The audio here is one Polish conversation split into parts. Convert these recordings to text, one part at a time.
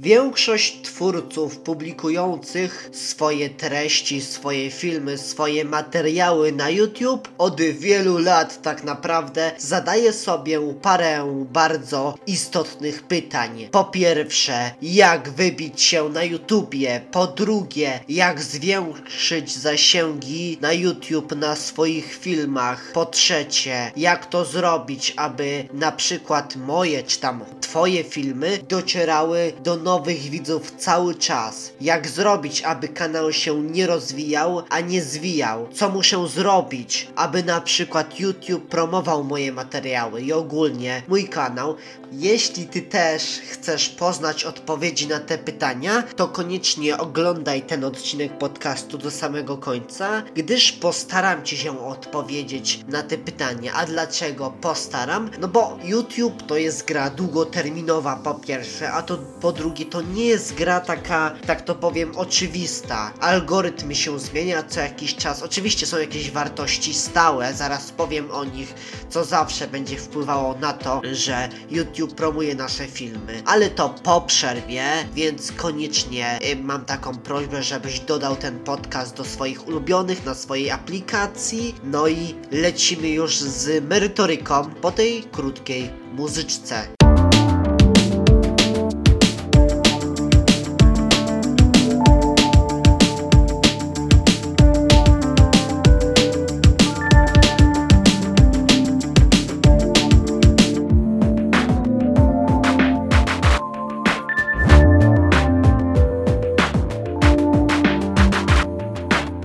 Większość twórców publikujących swoje treści, swoje filmy, swoje materiały na YouTube od wielu lat tak naprawdę zadaje sobie parę bardzo istotnych pytań. Po pierwsze, jak wybić się na YouTubie? Po drugie, jak zwiększyć zasięgi na YouTube na swoich filmach? Po trzecie, jak to zrobić, aby na przykład moje czy tam twoje filmy docierały do nowych widzów cały czas. Jak zrobić, aby kanał się nie rozwijał, a nie zwijał? Co muszę zrobić, aby na przykład YouTube promował moje materiały i ogólnie mój kanał? Jeśli ty też chcesz poznać odpowiedzi na te pytania, to koniecznie oglądaj ten odcinek podcastu do samego końca, gdyż postaram ci się odpowiedzieć na te pytania. A dlaczego postaram? No bo YouTube to jest gra długoterminowa po pierwsze, a to po drugie to nie jest gra taka, tak to powiem, oczywista. Algorytm się zmienia co jakiś czas. Oczywiście są jakieś wartości stałe, zaraz powiem o nich, co zawsze będzie wpływało na to, że YouTube promuje nasze filmy. Ale to po przerwie, więc koniecznie y, mam taką prośbę, żebyś dodał ten podcast do swoich ulubionych na swojej aplikacji. No i lecimy już z merytoryką po tej krótkiej muzyczce.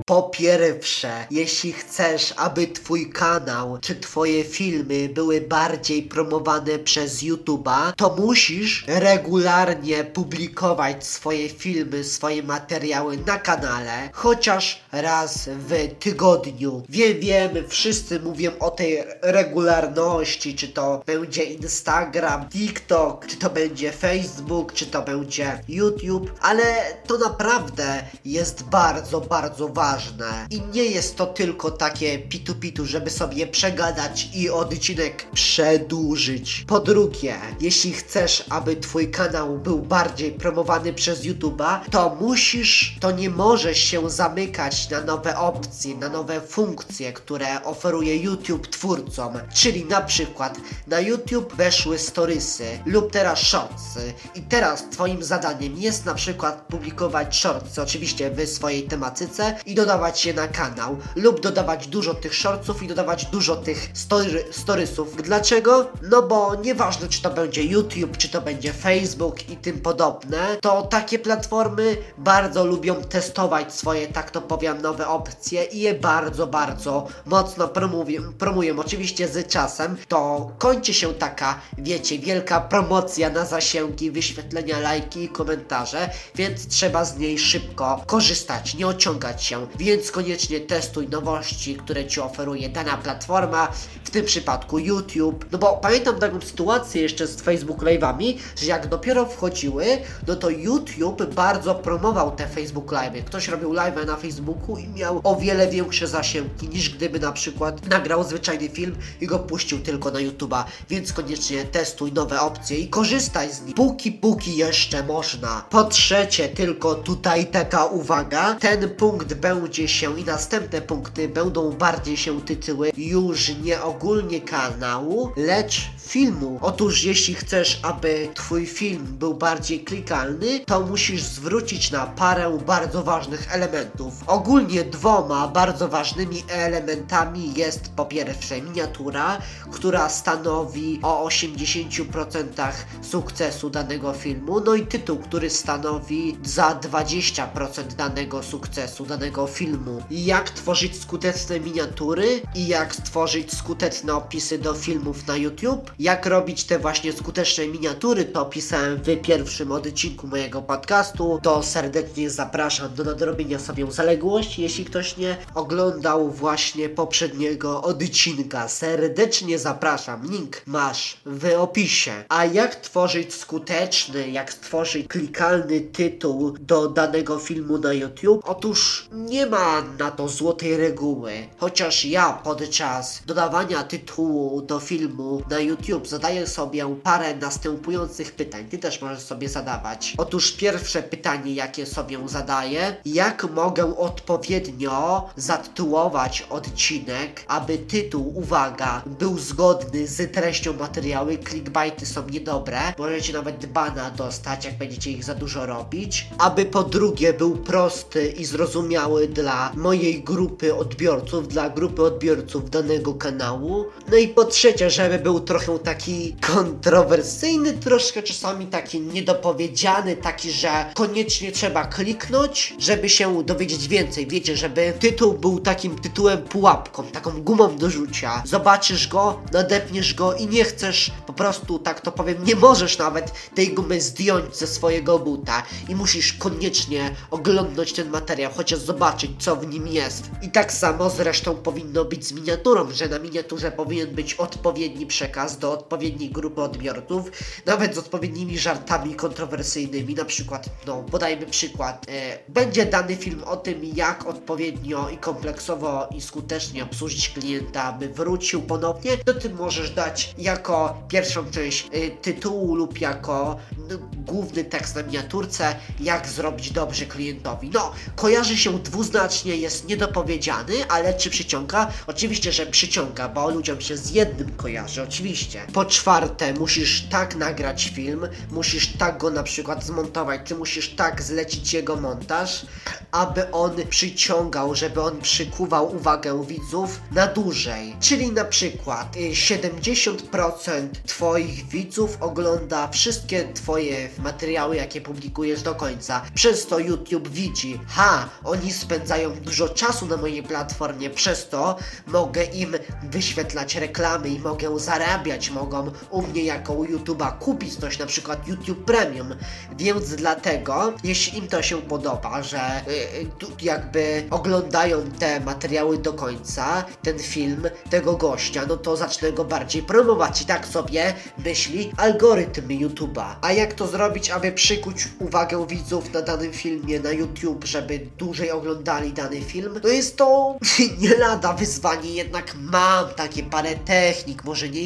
Po pierwsze, jeśli chcesz, aby twój kanał czy twoje filmy były bardziej promowane przez YouTube'a, to musisz regularnie publikować swoje filmy, swoje materiały na kanale, chociaż raz w tygodniu. Wiem, wiem, wszyscy mówią o tej regularności, czy to będzie Instagram, TikTok, czy to będzie Facebook, czy to będzie YouTube, ale to naprawdę jest bardzo, bardzo ważne ważne. I nie jest to tylko takie pitu-pitu, żeby sobie przegadać i odcinek przedłużyć. Po drugie, jeśli chcesz, aby twój kanał był bardziej promowany przez YouTube'a, to musisz, to nie możesz się zamykać na nowe opcje, na nowe funkcje, które oferuje YouTube twórcom. Czyli na przykład na YouTube weszły storiesy lub teraz shortsy. I teraz twoim zadaniem jest na przykład publikować shortsy, oczywiście w swojej tematyce i dodawać je na kanał lub dodawać dużo tych shortsów i dodawać dużo tych story, storysów. Dlaczego? No bo nieważne czy to będzie YouTube, czy to będzie Facebook i tym podobne, to takie platformy bardzo lubią testować swoje, tak to powiem, nowe opcje i je bardzo, bardzo mocno promują. promują. Oczywiście z czasem to kończy się taka, wiecie, wielka promocja na zasięgi, wyświetlenia, lajki i komentarze, więc trzeba z niej szybko korzystać, nie ociągać się. Więc koniecznie testuj nowości, które Ci oferuje dana platforma, w tym przypadku YouTube. No bo pamiętam taką sytuację jeszcze z Facebook Live'ami, że jak dopiero wchodziły, no to YouTube bardzo promował te Facebook Live'y. Ktoś robił live'y na Facebooku i miał o wiele większe zasięgi niż gdyby na przykład nagrał zwyczajny film i go puścił tylko na YouTube'a. Więc koniecznie testuj nowe opcje i korzystaj z nich. Póki, póki jeszcze można. Po trzecie, tylko tutaj taka uwaga, ten punkt będzie się i następne punkty będą bardziej się tyczyły już nie ogólnie kanału, lecz filmu. Otóż jeśli chcesz, aby twój film był bardziej klikalny, to musisz zwrócić na parę bardzo ważnych elementów. Ogólnie dwoma bardzo ważnymi elementami jest po pierwsze miniatura, która stanowi o 80% sukcesu danego filmu, no i tytuł, który stanowi za 20% danego sukcesu danego filmu. Jak tworzyć skuteczne miniatury i jak stworzyć skuteczne opisy do filmów na YouTube jak robić te właśnie skuteczne miniatury, to opisałem w pierwszym odcinku mojego podcastu. To serdecznie zapraszam do nadrobienia sobie zaległości, jeśli ktoś nie oglądał właśnie poprzedniego odcinka. Serdecznie zapraszam, link masz w opisie. A jak tworzyć skuteczny, jak stworzyć klikalny tytuł do danego filmu na YouTube? Otóż nie ma na to złotej reguły. Chociaż ja podczas dodawania tytułu do filmu na YouTube YouTube zadaje sobie parę następujących pytań. Ty też możesz sobie zadawać. Otóż pierwsze pytanie, jakie sobie zadaję, jak mogę odpowiednio zatytułować odcinek, aby tytuł, uwaga, był zgodny z treścią materiału. Clickbaity są niedobre. Możecie nawet bana dostać, jak będziecie ich za dużo robić. Aby po drugie był prosty i zrozumiały dla mojej grupy odbiorców, dla grupy odbiorców danego kanału. No i po trzecie, żeby był trochę taki kontrowersyjny, troszkę czasami taki niedopowiedziany, taki, że koniecznie trzeba kliknąć, żeby się dowiedzieć więcej. Wiecie, żeby tytuł był takim tytułem pułapką, taką gumą do rzucia. Zobaczysz go, nadepniesz go i nie chcesz, po prostu tak to powiem, nie możesz nawet tej gumy zdjąć ze swojego buta i musisz koniecznie oglądać ten materiał, chociaż zobaczyć, co w nim jest. I tak samo zresztą powinno być z miniaturą, że na miniaturze powinien być odpowiedni przekaz do odpowiedniej grupy odbiorców, nawet z odpowiednimi żartami kontrowersyjnymi, na przykład, no, podajmy przykład, e, będzie dany film o tym, jak odpowiednio i kompleksowo i skutecznie obsłużyć klienta, aby wrócił ponownie, to ty możesz dać jako pierwszą część e, tytułu lub jako no, główny tekst na miniaturce, jak zrobić dobrze klientowi. No, kojarzy się dwuznacznie, jest niedopowiedziany, ale czy przyciąga? Oczywiście, że przyciąga, bo ludziom się z jednym kojarzy, oczywiście. Po czwarte, musisz tak nagrać film, musisz tak go na przykład zmontować, ty musisz tak zlecić jego montaż, aby on przyciągał, żeby on przykuwał uwagę widzów na dłużej. Czyli na przykład y, 70% Twoich widzów ogląda wszystkie Twoje materiały, jakie publikujesz do końca. Przez to YouTube widzi, ha, oni spędzają dużo czasu na mojej platformie, przez to mogę im wyświetlać reklamy i mogę zarabiać, mogą u mnie jako u YouTube'a kupić coś, na przykład YouTube Premium. Więc dlatego, jeśli im to się podoba, że y, y, jakby oglądają te materiały do końca, ten film, tego gościa, no to zacznę go bardziej promować i tak sobie myśli algorytm YouTube'a. A jak to zrobić, aby przykuć uwagę widzów na danym filmie na YouTube, żeby dłużej oglądali dany film? No jest to nie lada wyzwanie, jednak mam takie parę technik, może nie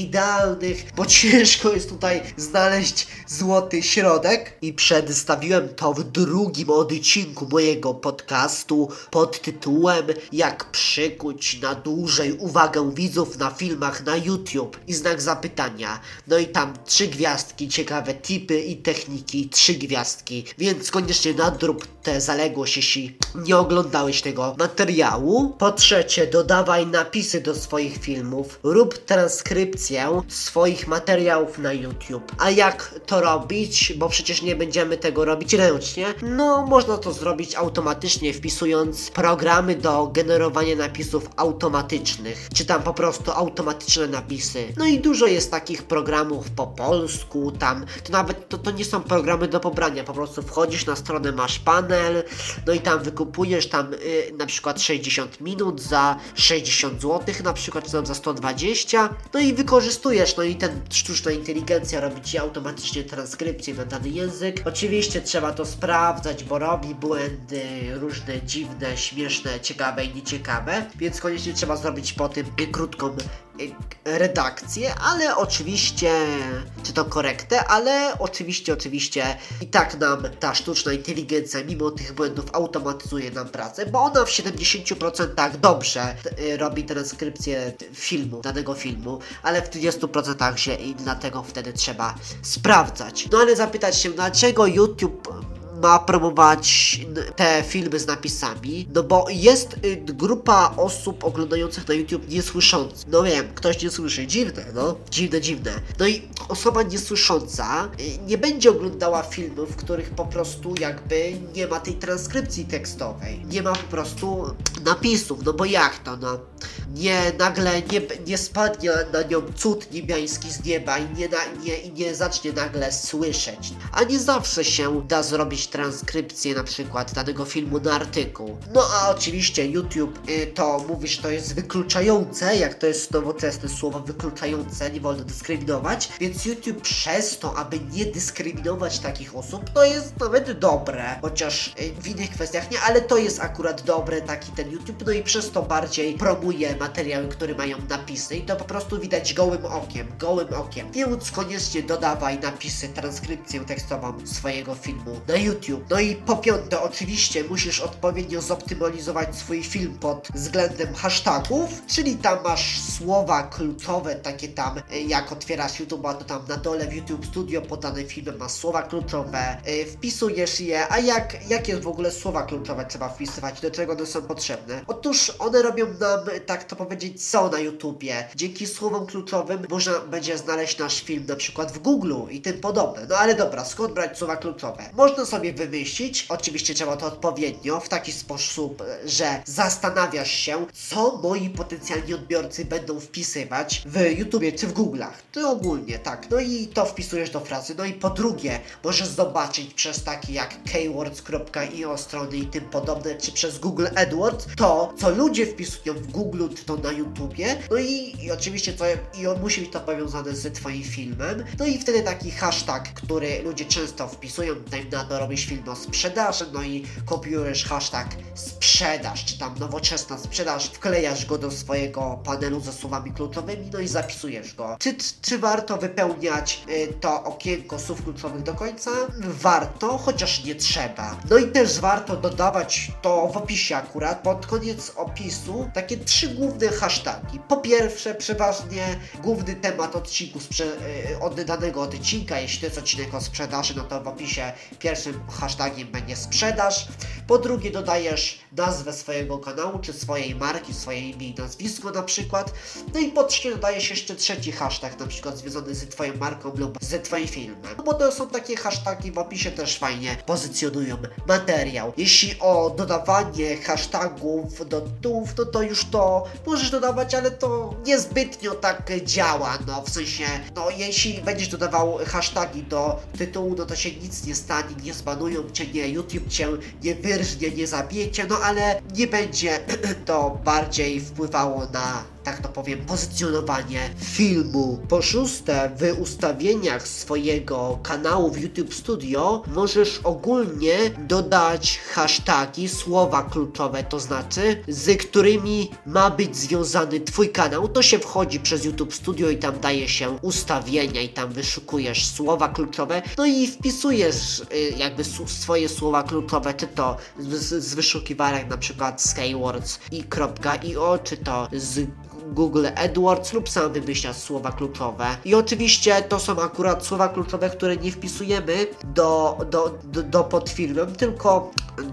bo ciężko jest tutaj znaleźć złoty środek. I przedstawiłem to w drugim odcinku mojego podcastu pod tytułem Jak przykuć na dłużej uwagę widzów na filmach na YouTube i znak zapytania. No i tam trzy gwiazdki, ciekawe tipy i techniki, trzy gwiazdki, więc koniecznie nadrób tę zaległość, jeśli nie oglądałeś tego materiału. Po trzecie, dodawaj napisy do swoich filmów, rób transkrypcję swoich materiałów na YouTube. A jak to robić? Bo przecież nie będziemy tego robić ręcznie. No, można to zrobić automatycznie, wpisując programy do generowania napisów automatycznych, czy tam po prostu automatyczne napisy. No i dużo jest takich programów po polsku, tam to nawet to, to nie są programy do pobrania, po prostu wchodzisz na stronę, masz panel, no i tam wykupujesz tam y, na przykład 60 minut za 60 zł, na przykład czy tam za 120, no i wykorzystujesz, no i ten sztuczna inteligencja robi ci automatycznie transkrypcję na dany język. Oczywiście trzeba to sprawdzać, bo robi błędy różne dziwne, śmieszne, ciekawe i nieciekawe, więc koniecznie trzeba zrobić po tym y, krótką redakcję, ale oczywiście, czy to korektę, ale oczywiście, oczywiście i tak nam ta sztuczna inteligencja mimo tych błędów automatyzuje nam pracę, bo ona w 70% dobrze y, robi transkrypcję filmu, danego filmu, ale w 30% się i dlatego wtedy trzeba sprawdzać. No ale zapytać się, dlaczego YouTube ma promować te filmy z napisami, no bo jest y, grupa osób oglądających na YouTube niesłyszących. No wiem, ktoś nie słyszy, dziwne, no, dziwne, dziwne. No i osoba niesłysząca y, nie będzie oglądała filmów, w których po prostu jakby nie ma tej transkrypcji tekstowej, nie ma po prostu napisów, no bo jak to, no nie nagle nie, nie spadnie na nią cud niebiański z nieba i nie, na, nie, i nie zacznie nagle słyszeć. A nie zawsze się da zrobić transkrypcję na przykład danego filmu na artykuł. No a oczywiście YouTube y, to mówisz, to jest wykluczające, jak to jest nowoczesne słowo wykluczające, nie wolno dyskryminować, więc YouTube przez to, aby nie dyskryminować takich osób, to jest nawet dobre, chociaż y, w innych kwestiach nie, ale to jest akurat dobre, taki ten YouTube, no i przez to bardziej promuje materiały, które mają napisy i to po prostu widać gołym okiem, gołym okiem. Więc koniecznie dodawaj napisy, transkrypcję tekstową swojego filmu na YouTube. No i po piąte, oczywiście musisz odpowiednio zoptymalizować swój film pod względem hashtagów, czyli tam masz słowa kluczowe, takie tam, y, jak otwierasz YouTube, to tam na dole w YouTube Studio podane filmem masz słowa kluczowe, y, wpisujesz je, a jak, jakie w ogóle słowa kluczowe trzeba wpisywać, do czego one są potrzebne? Otóż one robią nam, tak to powiedzieć, co na YouTubie. Dzięki słowom kluczowym można będzie znaleźć nasz film na przykład w Google i tym podobne. No ale dobra, skąd brać słowa kluczowe? Można sobie wymyślić, oczywiście trzeba to odpowiednio, w taki sposób, że zastanawiasz się, co moi potencjalni odbiorcy będą wpisywać w YouTubie czy w Google'ach. To ogólnie, tak. No i to wpisujesz do frazy. No i po drugie, możesz zobaczyć przez takie jak keywords.io strony i tym podobne, czy przez Google AdWords, to, co ludzie wpisują w Google, to na YouTubie. No i, i oczywiście to, i on musi być to powiązane z Twoim filmem. No i wtedy taki hashtag, który ludzie często wpisują, dajmy na to robisz film o sprzedaży, no i kopiujesz hashtag sprzedaż, czy tam nowoczesna sprzedaż, wklejasz go do swojego panelu ze słowami kluczowymi, no i zapisujesz go. Czy, czy warto wypełniać y, to okienko słów kluczowych do końca? Warto, chociaż nie trzeba. No i też warto dodawać to w opisie akurat, pod koniec opisu, takie trzy główne hasztagi. Po pierwsze, przeważnie główny temat odcinku sprze- y, od danego odcinka, jeśli to jest odcinek o sprzedaży, no to w opisie pierwszym hashtagiem będzie sprzedaż. Po drugie, dodajesz nazwę swojego kanału, czy swojej marki, swoje imię i nazwisko na przykład. No i po trzecie, dodajesz jeszcze trzeci hashtag, na przykład związany z Twoją marką lub z Twoim filmem. No bo to są takie hashtagi w opisie też fajnie pozycjonują materiał. Jeśli o dodawanie hashtagów do tytułów, no to już to możesz dodawać, ale to niezbytnio tak działa, no w sensie, no jeśli będziesz dodawał hashtagi do tytułu, no to się nic nie stanie, nie zbanują cię, nie, YouTube cię nie wyrżnie, nie zabije cię, no ale nie będzie to bardziej wpływało na tak to powiem, pozycjonowanie filmu. Po szóste, w ustawieniach swojego kanału w YouTube Studio możesz ogólnie dodać hashtagi, słowa kluczowe, to znaczy, z którymi ma być związany Twój kanał. To się wchodzi przez YouTube Studio i tam daje się ustawienia i tam wyszukujesz słowa kluczowe, no i wpisujesz y, jakby swoje słowa kluczowe, czy to z, z wyszukiwarek na przykład Skywords i .io, czy to z Google AdWords lub sam wymyślasz słowa kluczowe. I oczywiście to są akurat słowa kluczowe, które nie wpisujemy do, do, do, do pod filmem, tylko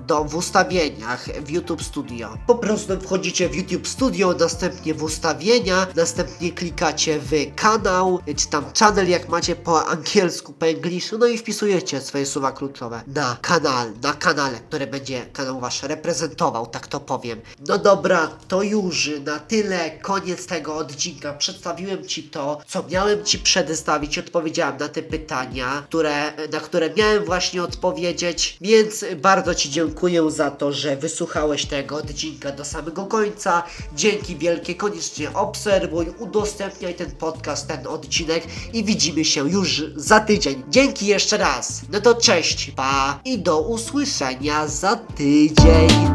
do, w ustawieniach w YouTube Studio. Po prostu wchodzicie w YouTube Studio, następnie w ustawienia, następnie klikacie w kanał, czy tam channel jak macie po angielsku, po angielsku, no i wpisujecie swoje słowa kluczowe na kanał, na kanale, który będzie kanał wasz reprezentował, tak to powiem. No dobra, to już na tyle, koniec tego odcinka. Przedstawiłem Ci to, co miałem Ci przedstawić, odpowiedziałem na te pytania, które, na które miałem właśnie odpowiedzieć, więc bardzo Ci dziękuję za to, że wysłuchałeś tego odcinka do samego końca. Dzięki wielkie, koniecznie obserwuj, udostępniaj ten podcast, ten odcinek i widzimy się już za tydzień. Dzięki jeszcze raz. No to cześć, pa i do usłyszenia za tydzień.